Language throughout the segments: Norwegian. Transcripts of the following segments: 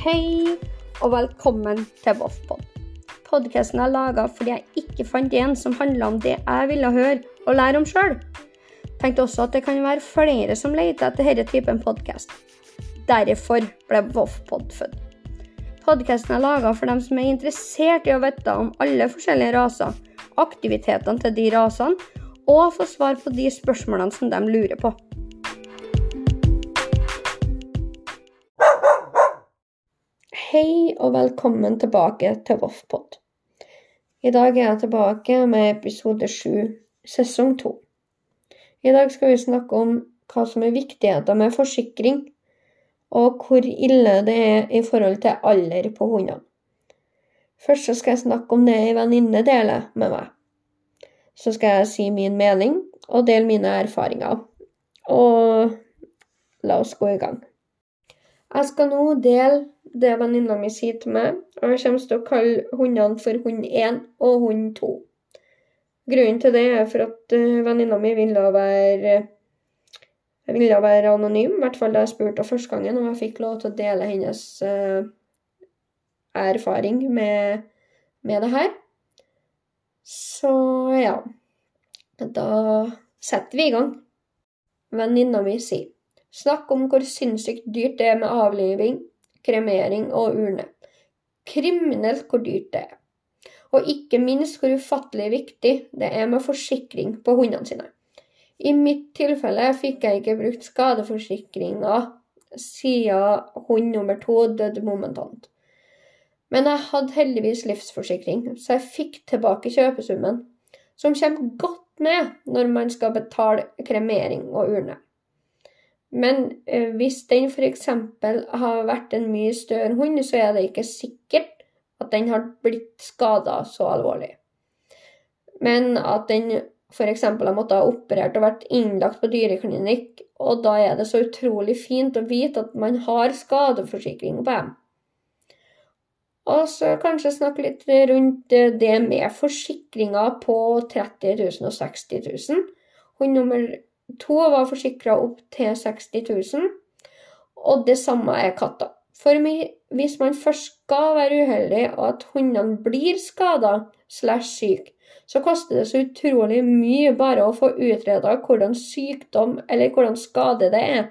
Hei, og velkommen til Voffpod. Podkasten er laga fordi jeg ikke fant en som handla om det jeg ville høre og lære om sjøl. Tenkte også at det kan være flere som leter etter denne typen podkast. Derfor ble Voffpod født. Podkasten er laga for dem som er interessert i å vite om alle forskjellige raser, aktivitetene til de rasene, og få svar på de spørsmålene som de lurer på. Hei og velkommen tilbake til Voffpod. I dag er jeg tilbake med episode sju, sesong to. I dag skal vi snakke om hva som er viktigheten med forsikring, og hvor ille det er i forhold til alder på hundene. Først skal jeg snakke om det ei venninne deler med meg. Så skal jeg si min mening og dele mine erfaringer. Og la oss gå i gang. Jeg skal nå dele det venninna mi sier til meg, og jeg kommer til å kalle hundene for hund 1 og hund 2. Grunnen til det er for at uh, venninna mi ville være ville være anonym, i hvert fall da jeg spurte første gangen om jeg fikk lov til å dele hennes uh, erfaring med, med det her. Så ja Da setter vi i gang. Venninna mi sier Snakk om hvor sinnssykt dyrt det er med avliving, kremering og urne. Kriminelt hvor dyrt det er. Og ikke minst hvor ufattelig viktig det er med forsikring på hundene sine. I mitt tilfelle fikk jeg ikke brukt skadeforsikringa siden hund nummer to døde momentant. Men jeg hadde heldigvis livsforsikring, så jeg fikk tilbake kjøpesummen, som kommer godt med når man skal betale kremering og urne. Men eh, hvis den f.eks. har vært en mye større hund, så er det ikke sikkert at den har blitt skada så alvorlig. Men at den f.eks. har måttet ha operert og vært innlagt på dyreklinikk, og da er det så utrolig fint å vite at man har skadeforsikring på dem. Og så kanskje snakke litt rundt det med forsikringer på 30 000 og 60 000. Hund nummer To var forsikra opp til 60 000, og det samme er katta. For hvis man først skal være uheldig, og at hundene blir skada slash syke, så koster det så utrolig mye bare å få utreda hvordan sykdom eller hvordan skade det er.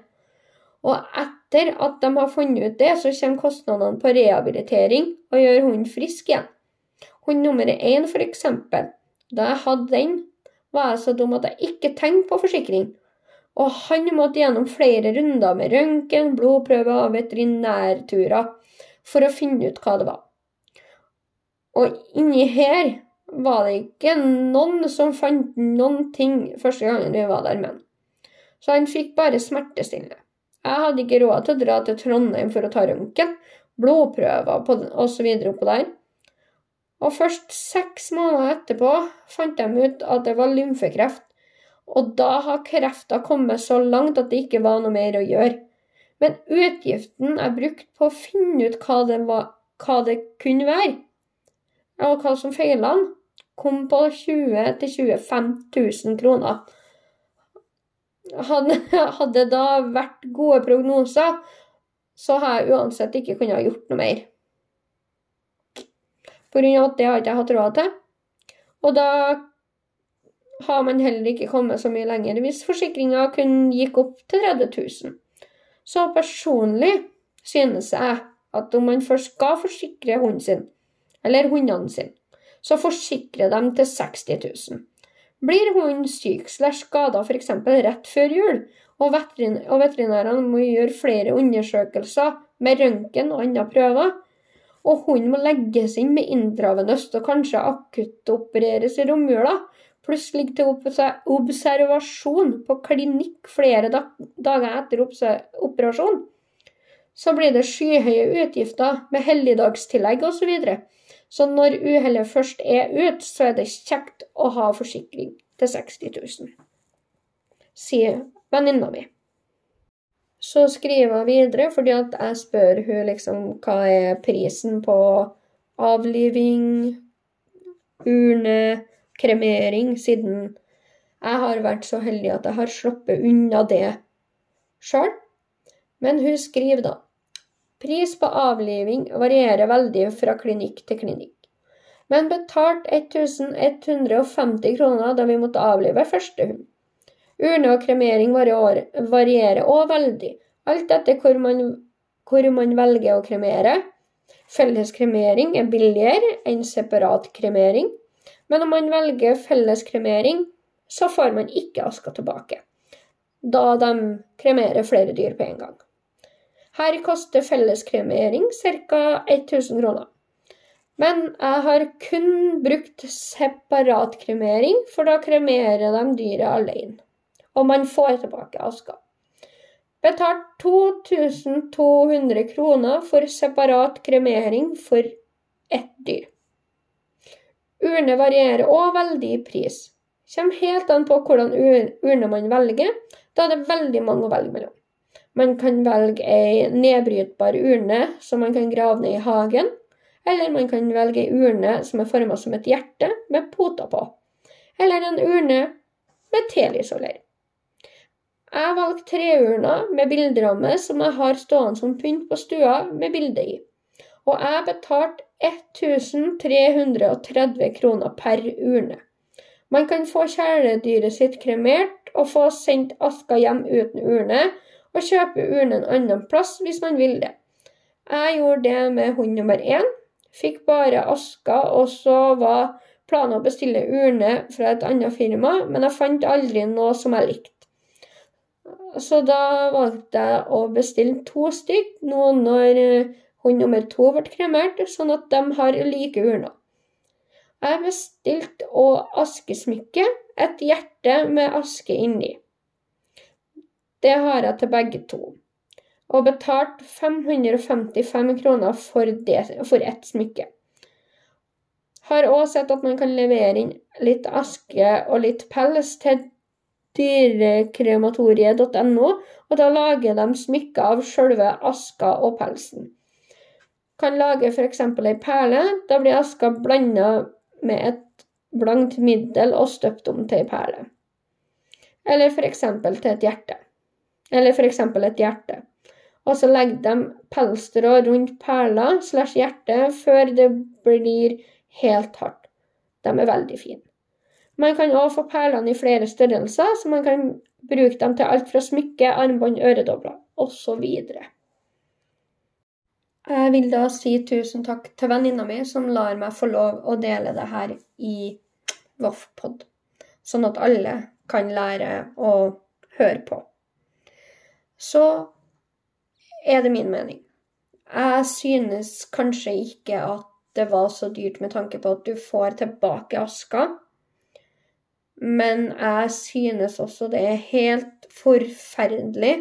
Og etter at de har funnet ut det, så kommer kostnadene på rehabilitering og gjør hunden frisk igjen. Hund nummer én, f.eks. Da jeg hadde den, var jeg så dum at jeg ikke tenkte på forsikring. Og han måtte gjennom flere runder med røntgen, blodprøver og veterinærturer for å finne ut hva det var. Og inni her var det ikke noen som fant noen ting første gangen vi var der med han. Så han fikk bare smertestillende. Jeg hadde ikke råd til å dra til Trondheim for å ta røntgen, blodprøver osv. oppå der. Og først seks måneder etterpå fant de ut at det var lymfekreft, og da har krefta kommet så langt at det ikke var noe mer å gjøre. Men utgiften er brukt på å finne ut hva det, var, hva det kunne være, og hva som feila kom på 20 000-25 000 kroner. Hadde, hadde da vært gode prognoser, så har jeg uansett ikke kunnet ha gjort noe mer. Av at det har ikke jeg hatt råd til. Og da har man heller ikke kommet så mye lenger hvis forsikringa kun gikk opp til 30 000. Så personlig synes jeg at om man først skal forsikre hunden sin, eller hundene sine, så forsikre dem til 60 000. Blir hunden syk slash skada f.eks. rett før jul, og veterinærene må gjøre flere undersøkelser med røntgen og andre prøver, og hunden må legges inn med intravenøst og kanskje akuttopereres i romjula, pluss ligge til observasjon på klinikk flere dager etter operasjon, så blir det skyhøye utgifter med helligdagstillegg osv. Så, så når uhellet først er ut, så er det kjekt å ha forsikring til 60 000, sier venninna mi. Så skriver hun videre fordi at jeg spør hun liksom hva er prisen på avliving, urne, kremering, siden jeg har vært så heldig at jeg har sluppet unna det sjøl. Men hun skriver da Pris på avliving varierer veldig fra klinikk til klinikk, men betalt 1150 kroner da vi måtte avlive første hund. Urne og kremering varierer òg veldig, alt etter hvor man, hvor man velger å kremere. Felles kremering er billigere enn separat kremering, men om man velger felles kremering, så får man ikke aska tilbake, da de kremerer flere dyr på en gang. Her koster felleskremering ca. 1000 kroner. Men jeg har kun brukt separatkremering, for da kremerer de dyret alene. Og man får tilbake aska. Betalt 2200 kroner for separat kremering for ett dyr. Urne varierer òg veldig i pris. Kommer helt an på hvordan urne man velger. Da er det veldig mange å velge mellom. Man kan velge ei nedbrytbar urne som man kan grave ned i hagen. Eller man kan velge ei urne som er forma som et hjerte med poter på. Eller en urne med telysholder. Jeg valgte treurna med bilderamme som jeg har stående som pynt på stua med bilde i. Og jeg betalte 1330 kroner per urne. Man kan få kjæledyret sitt kremert og få sendt aska hjem uten urne, og kjøpe urne en annen plass hvis man vil det. Jeg gjorde det med hund nummer én. Fikk bare aska, og så var planen å bestille urne fra et annet firma, men jeg fant aldri noe som jeg likte. Så da valgte jeg å bestille to stykk nå når eh, hund nummer to ble kremert, sånn at de har like urner. Jeg bestilte òg askesmykke, et hjerte med aske inni. Det har jeg til begge to. Og betalt 555 kroner for, det, for ett smykke. Har òg sett at man kan levere inn litt aske og litt pels til dyrekrematoriet.no, og da lager de smykker av sjølve aska og pelsen. Kan lage f.eks. ei perle. Da blir aska blanda med et blankt middel og støpt om til ei perle. Eller f.eks. til et hjerte eller f.eks. et hjerte. Og så legger de pelsstrå rundt perla slash hjertet før det blir helt hardt. De er veldig fine. Man kan òg få perlene i flere størrelser, så man kan bruke dem til alt fra smykke, armbånd, øredobler osv. Jeg vil da si tusen takk til venninna mi som lar meg få lov å dele det her i Voffpod, sånn at alle kan lære å høre på så er det min mening. Jeg synes kanskje ikke at det var så dyrt med tanke på at du får tilbake aska. Men jeg synes også det er helt forferdelig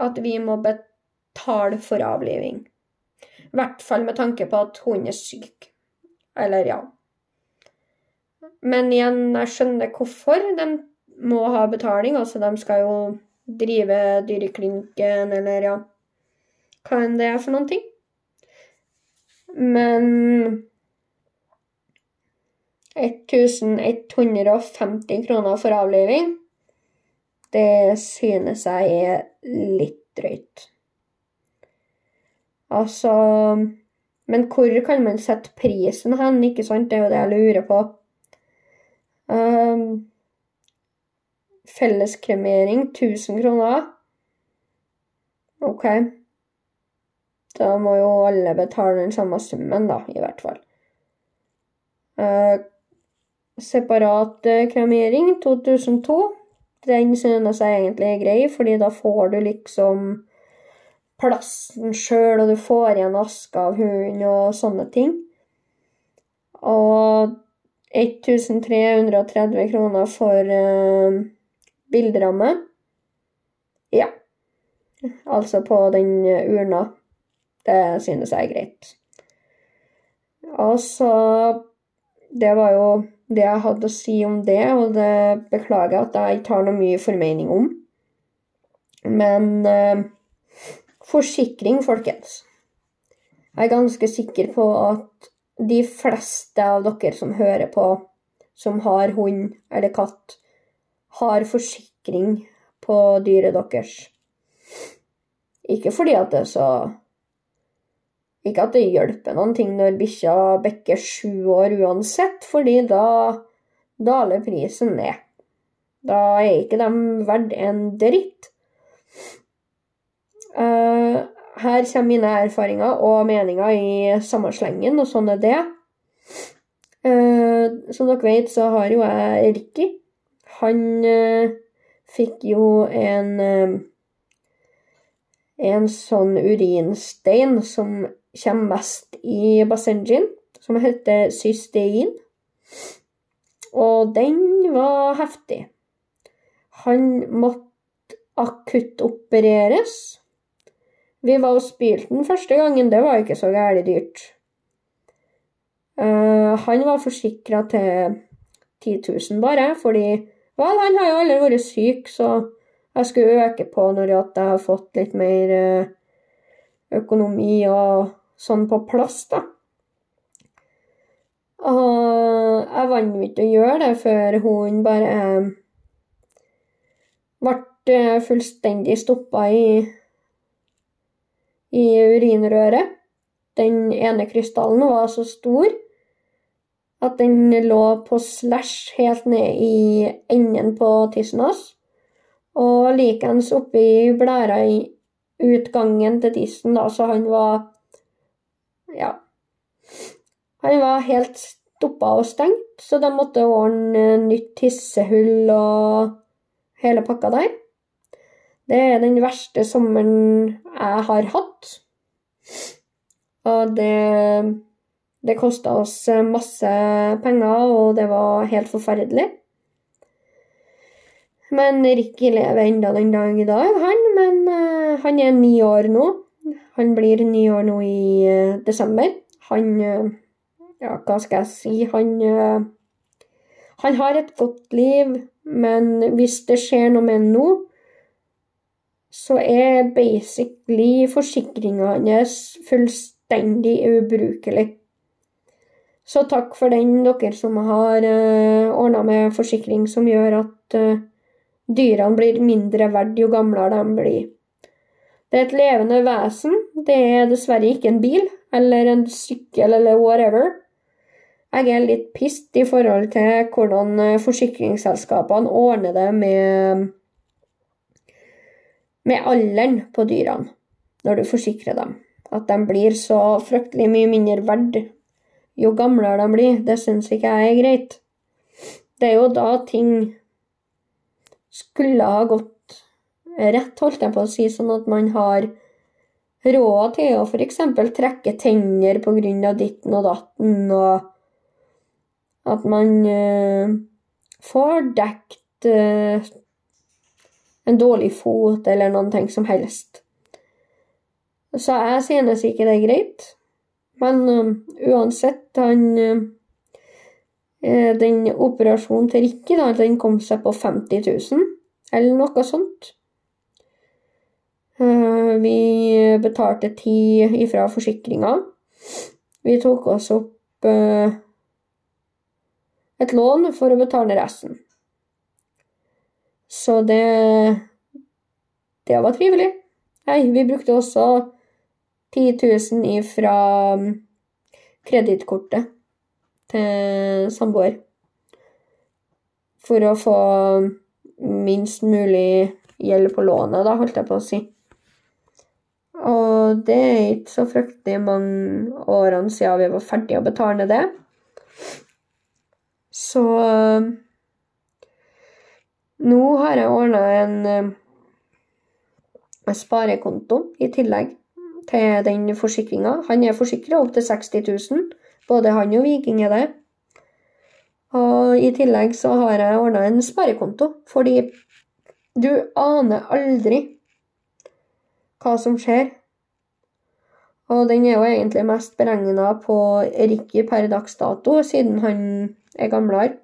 at vi må betale for avliving. I hvert fall med tanke på at hunden er syk. Eller, ja. Men igjen, jeg skjønner hvorfor de må ha betaling. Altså, de skal jo drive dyreklinikken, eller ja Hva enn det er for noen ting. Men 1150 kroner for avliving, det synes jeg er litt drøyt. Altså Men hvor kan man sette prisen hen, ikke sant? Det er jo det jeg lurer på. Um, Felleskremering 1000 kroner. OK. Da må jo alle betale den samme summen, da, i hvert fall. Uh, separat uh, kremering 2002. Den synes jeg egentlig er grei, fordi da får du liksom plassen sjøl, og du får igjen aske av hunden og sånne ting. Og 1330 kroner for uh, Bilderamme. Ja. Altså på den urna. Det synes jeg er greit. Og så Det var jo det jeg hadde å si om det, og det beklager jeg at jeg ikke har noe mye formening om. Men eh, forsikring, folkens. Jeg er ganske sikker på at de fleste av dere som hører på, som har hund eller katt, har forsikring på dyret deres. Ikke fordi at det er så Ikke at det hjelper noen ting når bikkja bikker sju år uansett, fordi da daler prisen ned. Da er ikke de verdt en dritt. Uh, her kommer mine erfaringer og meninger i samme slengen, og sånn er det. Uh, som dere vet, så har jo jeg Ricky. Han uh, fikk jo en en sånn urinstein som kommer mest i Basenjin, som heter cystein. Og den var heftig. Han måtte akuttopereres. Vi var og spilte den første gangen, det var ikke så gærent dyrt. Uh, han var forsikra til 10 000 bare, fordi Vel, han har jo aldri vært syk, så jeg skulle øke på når jeg har fått litt mer uh, økonomi og sånn på plass, da. Og jeg vant ikke å gjøre det før hun bare ble fullstendig stoppa i, i urinrøret. Den ene krystallen var så stor at den lå på slash helt ned i enden på tissen hans. Og likeens oppi blæra i utgangen til tissen, da, så han var ja. Han var helt stoppa og stengt, så de måtte ordne nytt tissehull og hele pakka der. Det er den verste sommeren jeg har hatt. Og det Det kosta oss masse penger, og det var helt forferdelig. Men Ricky lever enda den dag i dag, han. Men uh, han er ni år nå. Han blir ni år nå i uh, desember. Han uh, Ja, hva skal jeg si? Han Han har et godt liv, men hvis det skjer noe med ham nå, så er basically forsikringa hans fullstendig ubrukelig. Så takk for den, dere som har uh, ordna med forsikring som gjør at uh, dyrene blir mindre verdt jo gamlere de blir. Det er et levende vesen. Det er dessverre ikke en bil eller en sykkel eller whatever. Jeg er litt pissed i forhold til hvordan eh, forsikringsselskapene ordner det med, med alderen på dyrene når du forsikrer dem. At de blir så fryktelig mye mindre verdt jo gamlere de blir. Det syns ikke jeg er greit. Det er jo da ting skulle ha gått rett, holdt jeg på å si, sånn at man har råd til å f.eks. trekke tenner pga. ditten og datten, og at man uh, får dekt uh, en dårlig fot eller noen ting som helst. Så jeg synes ikke det er greit. Men uh, uansett, han Den operasjonen til Rikke, da, den kom seg på 50 000, eller noe sånt. Eh, vi betalte ti ifra forsikringa. Vi tok oss opp eh, et lån for å betale resten. Så det Det var trivelig. Nei, vi brukte også 10 000 ifra mm, kredittkortet til samboer. For å få minst mulig gjeld på lånet, da, holdt jeg på å si. Det er ikke så fryktelig mange årene siden vi var ferdige å betale det. Så nå har jeg ordna en, en, sparekonto i tillegg til den forsikringa. Han er forsikra opp til 60 000. Både han og Viking er det. Og i tillegg så har jeg ordna en sparekonto, fordi du aner aldri hva som skjer. Og den er jo egentlig mest beregna på Ricky per dags dato, siden han er gamlere.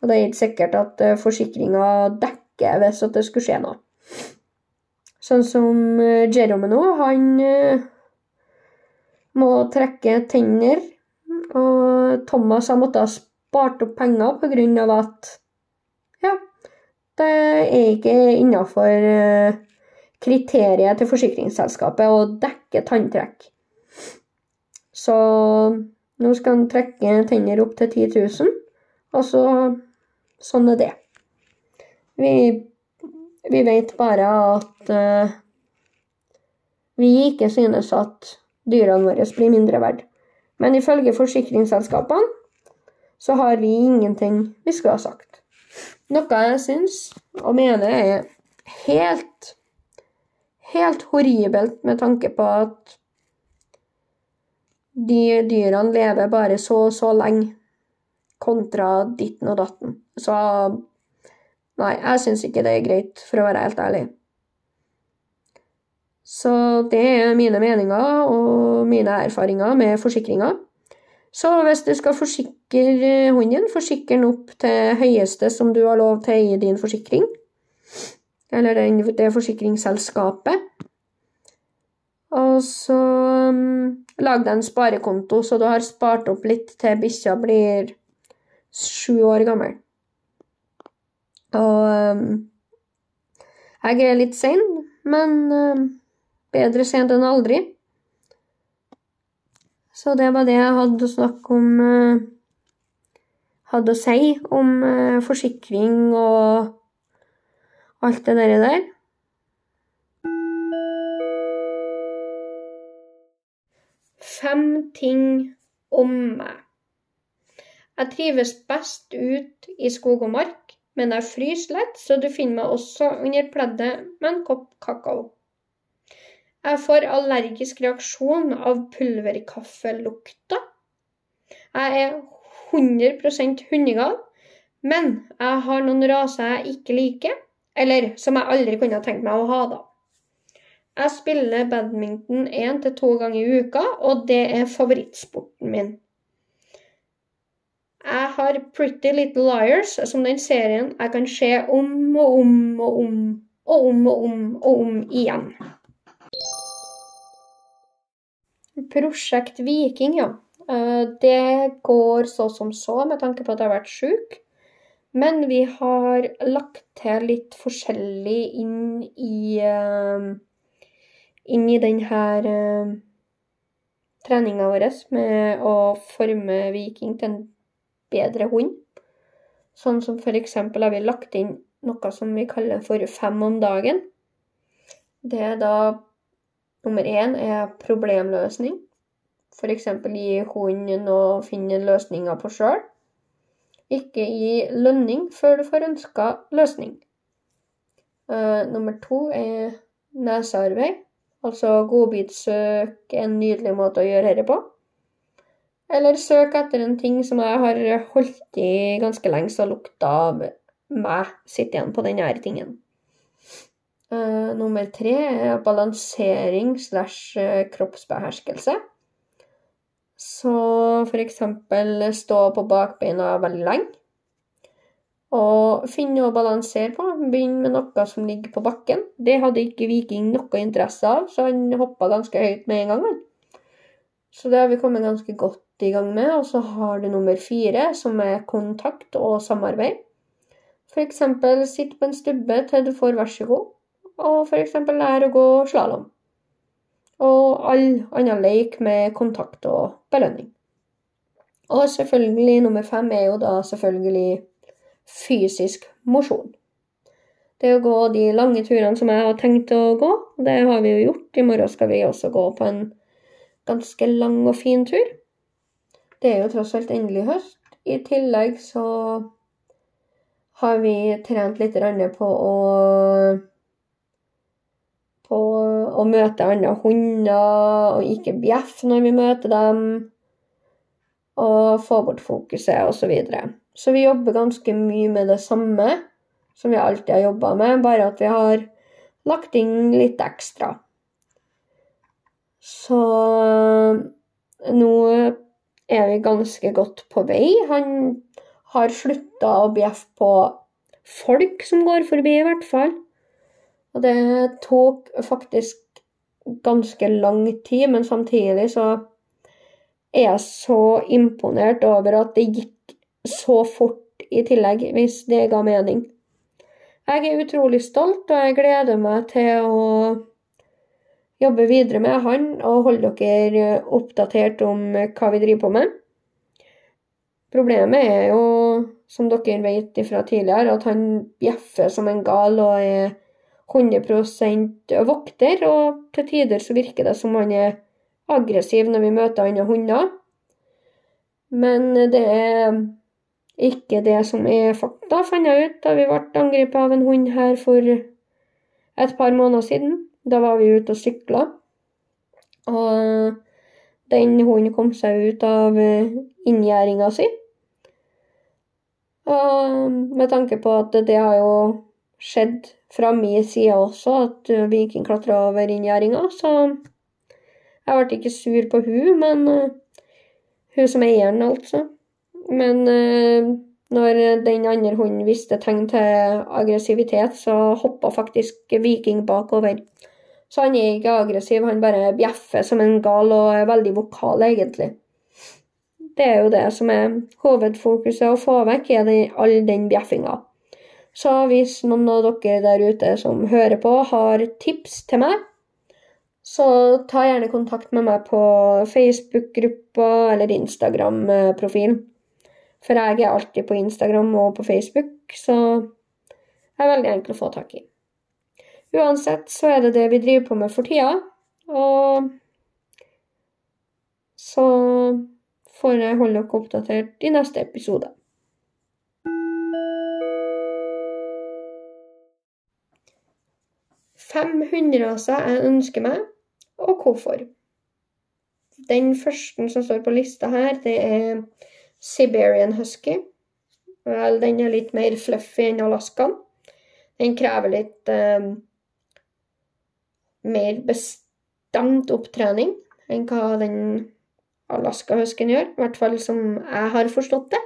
Og det er ikke sikkert at eh, forsikringa dekker hvis det skulle skje noe. Sånn som eh, Jerome nå, han eh, må trekke tenner. Og Thomas har måttet ha spart opp penger pga. at ja, det er ikke innafor kriteriet til forsikringsselskapet å dekke tanntrekk. Så nå skal han trekke tenner opp til 10 000, og så Sånn er det. Vi, vi vet bare at uh, vi ikke synes at dyrene våre blir mindre verdt. Men ifølge forsikringsselskapene så har vi ingenting vi skulle ha sagt. Noe jeg syns og mener er helt, helt horribelt med tanke på at de dyrene lever bare så og så lenge kontra ditten og datten. Så nei, jeg syns ikke det er greit, for å være helt ærlig. Så det er mine meninger og mine erfaringer med forsikringer. Så hvis du skal forsikre hunden, forsikre den opp til høyeste som du har lov til i din forsikring. Eller det forsikringsselskapet. Og så um, lag deg en sparekonto, så du har spart opp litt til bikkja blir sju år gammel. Og um, jeg er litt sein, men um, bedre sent enn aldri. Så det var det jeg hadde å snakke om uh, Hadde å si om uh, forsikring og alt det der. Fem ting om meg. Jeg trives best ut i skog og mark, men jeg fryser lett, så du finner meg også under pleddet med en kopp kakao. Jeg får allergisk reaksjon av pulverkaffelukta. Jeg er 100% hundegal, men jeg har noen raser jeg ikke liker, eller som jeg aldri kunne tenkt meg å ha, da. Jeg spiller badminton én til to ganger i uka, og det er favorittsporten min. Jeg har Pretty Little Liars som den serien jeg kan se om og om og om og om og om og om igjen. Prosjekt Viking, ja. Eh, det går så som så, med tanke på at jeg har vært sjuk. Men vi har lagt til litt forskjellig inn i uh, inn i denne uh, treninga vår med å forme Viking til en bedre hund. Sånn som f.eks. har vi lagt inn noe som vi kaller for fem om dagen. Det er da nummer én er problemløsning. F.eks. gi hunden å finne løsninger på sjøl. Ikke gi lønning før du får ønska løsning. Uh, nummer to er nesearbeid. Altså godbitsøk er en nydelig måte å gjøre dette på. Eller søk etter en ting som jeg har holdt i ganske lenge, så lukta av meg sitter igjen på denne tingen. Uh, nummer tre er balansering slash eh, kroppsbeherskelse. Så for eksempel stå på bakbeina veldig lenge. Og finne noe å balansere på. Begynn med noe som ligger på bakken. Det hadde ikke Viking noe interesse av, så han hoppa ganske høyt med en gang. Så det har vi kommet ganske godt i gang med. Og så har du nummer fire, som er kontakt og samarbeid. F.eks. sitt på en stubbe til du får vær så god, og f.eks. lære å gå slalåm. Og all annen leik med kontakt og belønning. Og selvfølgelig, nummer fem er jo da selvfølgelig fysisk mosjon. Det å gå de lange turene som jeg har tenkt å gå, det har vi jo gjort. I morgen skal vi også gå på en ganske lang og fin tur. Det er jo tross alt endelig høst. I tillegg så har vi trent litt på å på å møte andre hunder og ikke bjeffe når vi møter dem. Og få bort fokuset osv. Så, vi jobber ganske mye med det samme som vi alltid har jobba med, bare at vi har lagt inn litt ekstra. Så nå er vi ganske godt på vei. Han har slutta å bjeffe på folk som går forbi, i hvert fall. Og det tok faktisk ganske lang tid, men samtidig så er jeg så imponert over at det gikk så fort i tillegg, hvis det ga mening. Jeg er utrolig stolt, og jeg gleder meg til å jobbe videre med han og holde dere oppdatert om hva vi driver på med. Problemet er jo, som dere vet fra tidligere, at han bjeffer som en gal og er 100% vokter, og til tider så virker det som han er aggressiv når vi møter andre hunder. Men det er ikke det som er fakta, fant jeg ut da vi ble angrepet av en hund her for et par måneder siden. Da var vi ute og sykla, og den hunden kom seg ut av inngjerdinga si. Og med tanke på at det har jo skjedd fra min side også, at Viking klatra over inngjerdinga, så jeg ble ikke sur på hun, men hun som eier den, altså. Men når den andre hunden viste tegn til aggressivitet, så hoppa faktisk Viking bakover. Så han er ikke aggressiv, han bare bjeffer som en gal og er veldig vokal, egentlig. Det er jo det som er hovedfokuset å få vekk, er den, all den bjeffinga. Så hvis noen av dere der ute som hører på, har tips til meg, så ta gjerne kontakt med meg på Facebook-gruppa eller Instagram-profilen. For jeg er alltid på Instagram og på Facebook, så det er veldig enkelt å få tak i. Uansett så er det det vi driver på med for tida, og så får jeg holde dere oppdatert i neste episode. Fem hunderaser jeg ønsker meg, og hvorfor. Den første som står på lista her, det er Siberian Husky. Vel, den er litt mer fluffy enn Alaskaen. Den krever litt eh, mer bestemt opptrening enn hva den Alaska-husken gjør. I hvert fall som jeg har forstått det.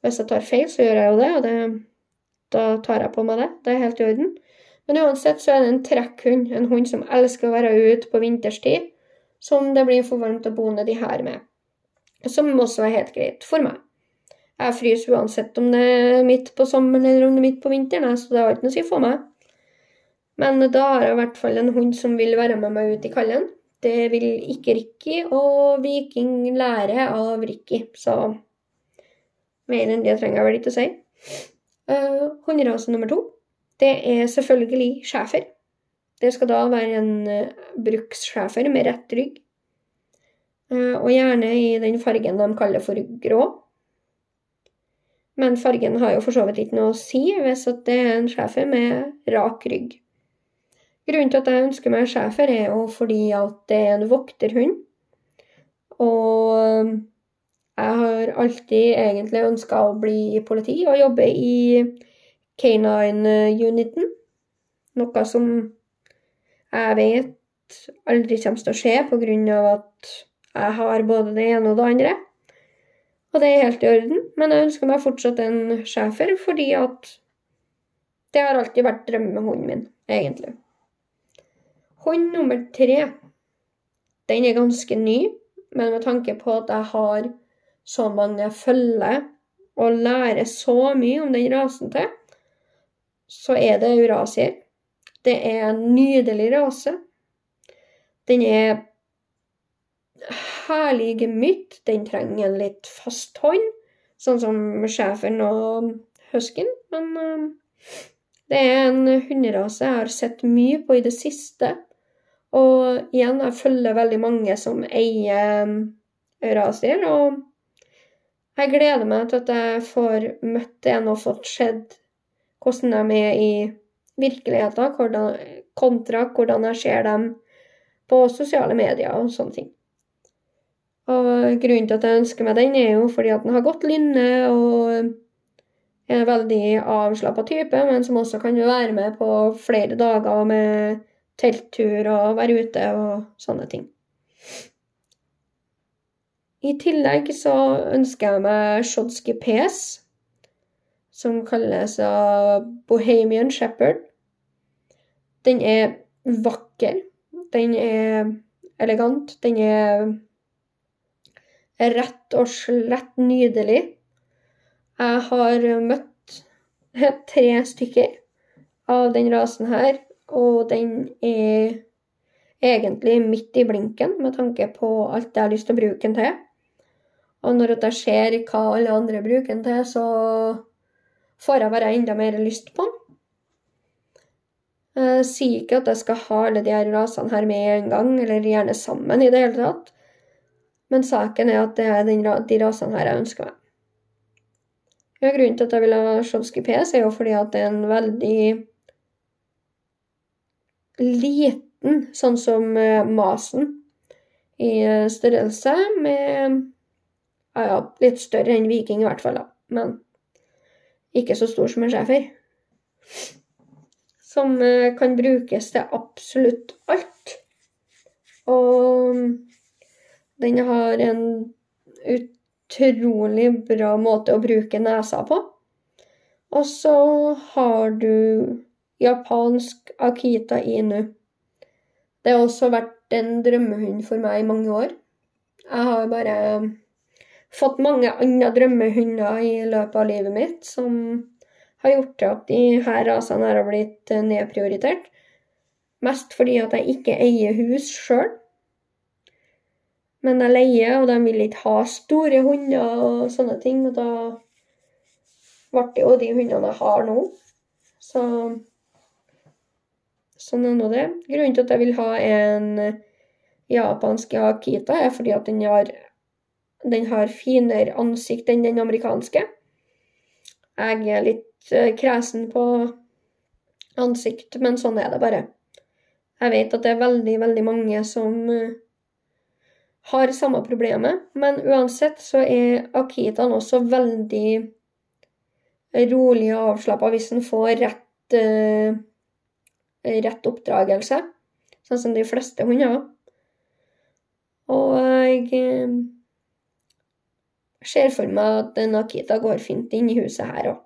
Hvis jeg tar feil, så gjør jeg jo det, og det, da tar jeg på meg det. Det er helt i orden. Men uansett så er det en trekkhund, en hund som elsker å være ute på vinterstid, som det blir for varmt å bo nedi her med. Som også er helt greit for meg. Jeg fryser uansett om det er midt på sommeren eller om det er midt på vinteren, så det har ikke noe å si for meg. Men da har jeg i hvert fall en hund som vil være med meg ut i kallen. Det vil ikke Ricky, og Viking lærer av Ricky, så mer enn det trenger jeg vel ikke å si. Uh, hunderase nummer to det er selvfølgelig schæfer. Det skal da være en uh, brukssjæfer med rett rygg. Uh, og gjerne i den fargen de kaller for grå. Men fargen har jo for så vidt ikke noe å si hvis det er en schæfer med rak rygg. Grunnen til at jeg ønsker meg schæfer, er jo fordi at det er en vokterhund. Og eh, jeg har alltid egentlig ønska å bli politi og jobbe i K9-uniten. Noe som jeg vet aldri kommer til å skje pga. at jeg har både det ene og det andre. Og det er helt i orden, men jeg ønsker meg fortsatt en schæfer fordi at det har alltid vært drømmehunden min, egentlig. Hund nummer tre, den er ganske ny, men med tanke på at jeg har så mange følger og lærer så mye om den rasen til, så er det eurasier. Det er en nydelig rase. Den er herlig mitt. Den trenger en litt fast hånd, sånn som schæferen og huskyen. Men uh, det er en hunderase jeg har sett mye på i det siste. Og igjen, jeg følger veldig mange som eier rasier. Og jeg gleder meg til at jeg får møtt en og fått sett hvordan de er i virkeligheten, kontra hvordan jeg ser dem på sosiale medier og sånne ting. Og grunnen til at jeg ønsker meg den, er jo fordi at den har godt lynne og er veldig avslappa type, men som også kan være med på flere dager med telttur og være ute og sånne ting. I tillegg så ønsker jeg meg Shodsky PS som kalles Bohemian Shepherd. Den er vakker. Den er elegant. Den er rett og slett nydelig. Jeg har møtt tre stykker av den rasen her, og den er egentlig midt i blinken med tanke på alt jeg har lyst til å bruke den til. Og når jeg ser hva alle andre bruker den til, så får jeg bare enda mer lyst på den. Jeg sier ikke at jeg skal ha alle de her rasene her med en gang, eller gjerne sammen i det hele tatt. Men saken er at det er den, de rasene her jeg ønsker meg. Ja, grunnen til at jeg vil ha Sjovskij PS, er jo fordi at det er en veldig liten, sånn som uh, Masen, i uh, størrelse, med ja, ja, litt større enn Viking i hvert fall, da. Men ikke så stor som en schæfer. Som uh, kan brukes til absolutt alt. Og den har en utrolig bra måte å bruke nesa på. Og så har du japansk Akita Inu. Det har også vært en drømmehund for meg i mange år. Jeg har bare fått mange andre drømmehunder i løpet av livet mitt som har gjort at de her rasene har blitt nedprioritert. Mest fordi at jeg ikke eier hus sjøl. Men jeg leier, og de vil ikke ha store hunder og sånne ting. Og da ble det jo de hundene jeg har nå. Så Sånn er nå det. Grunnen til at jeg vil ha en japansk Akita, er fordi at den har, den har finere ansikt enn den amerikanske. Jeg er litt eh, kresen på ansikt, men sånn er det bare. Jeg vet at det er veldig, veldig mange som eh, har samme problemet, men uansett så er Akitan også veldig rolig og avslappa hvis en får rett uh, rett oppdragelse, sånn som de fleste hunder. Og jeg eh, ser for meg at Akita går fint inn i huset her òg.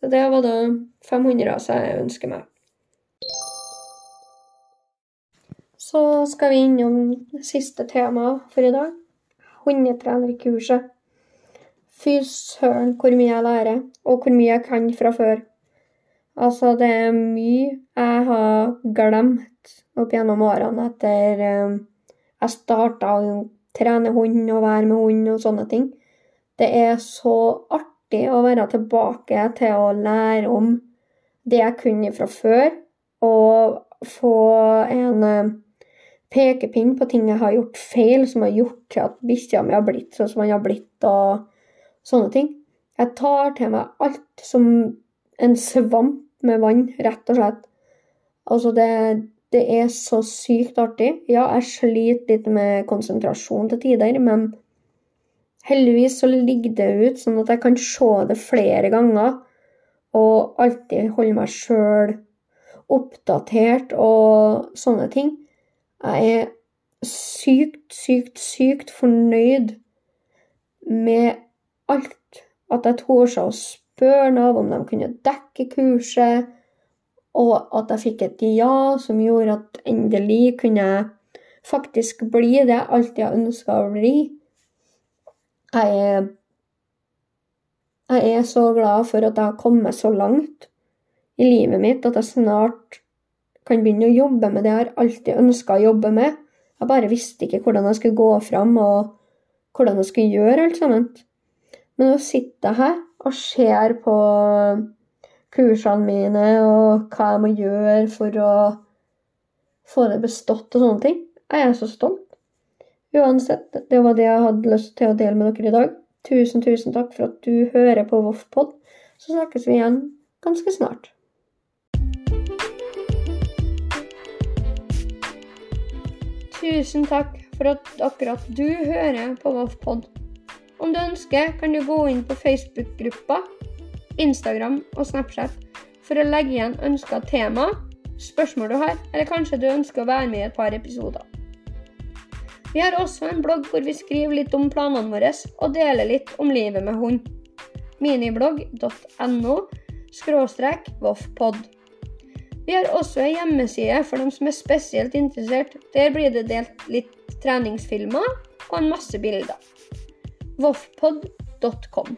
Så det var da 500 raser jeg ønsker meg. Så skal vi innom det siste temaet for i dag. Hundetrenerkurset. Fy søren hvor mye jeg lærer, og hvor mye jeg kan fra før. Altså, det er mye jeg har glemt opp gjennom årene etter um, jeg starta å trene hund og være med hund og sånne ting. Det er så artig å være tilbake til å lære om det jeg kunne fra før, og få en um, pekepinn på ting jeg har gjort feil, som har gjort til at bikkja mi har blitt sånn som den har blitt, og sånne ting. Jeg tar til meg alt som en svamp med vann, rett og slett. Altså, det, det er så sykt artig. Ja, jeg sliter litt med konsentrasjon til tider, men heldigvis så ligger det ut sånn at jeg kan se det flere ganger, og alltid holde meg sjøl oppdatert og sånne ting. Jeg er sykt, sykt, sykt fornøyd med alt. At jeg torde å spørre Nav om de kunne dekke kurset, og at jeg fikk et ja som gjorde at endelig kunne jeg faktisk bli det jeg alltid har ønska å bli. Jeg er, jeg er så glad for at jeg har kommet så langt i livet mitt at jeg snart kan begynne å jobbe med det jeg har alltid ønska å jobbe med. Jeg bare visste ikke hvordan jeg skulle gå fram, og hvordan jeg skulle gjøre alt sammen. Men nå sitter jeg her og ser på kursene mine og hva jeg må gjøre for å få det bestått og sånne ting. Jeg er så stolt. Uansett, det var det jeg hadde lyst til å dele med dere i dag. Tusen, tusen takk for at du hører på Voffpod. Så snakkes vi igjen ganske snart. Tusen takk for at akkurat du hører på Voffpod. Om du ønsker, kan du gå inn på Facebook-gruppa, Instagram og Snapchat for å legge igjen ønska tema, spørsmål du har, eller kanskje du ønsker å være med i et par episoder. Vi har også en blogg hvor vi skriver litt om planene våre og deler litt om livet med hund. miniblogg.no skråstrek voffpod. Vi har også ei hjemmeside for dem som er spesielt interessert. Der blir det delt litt treningsfilmer og en masse bilder voffpod.com.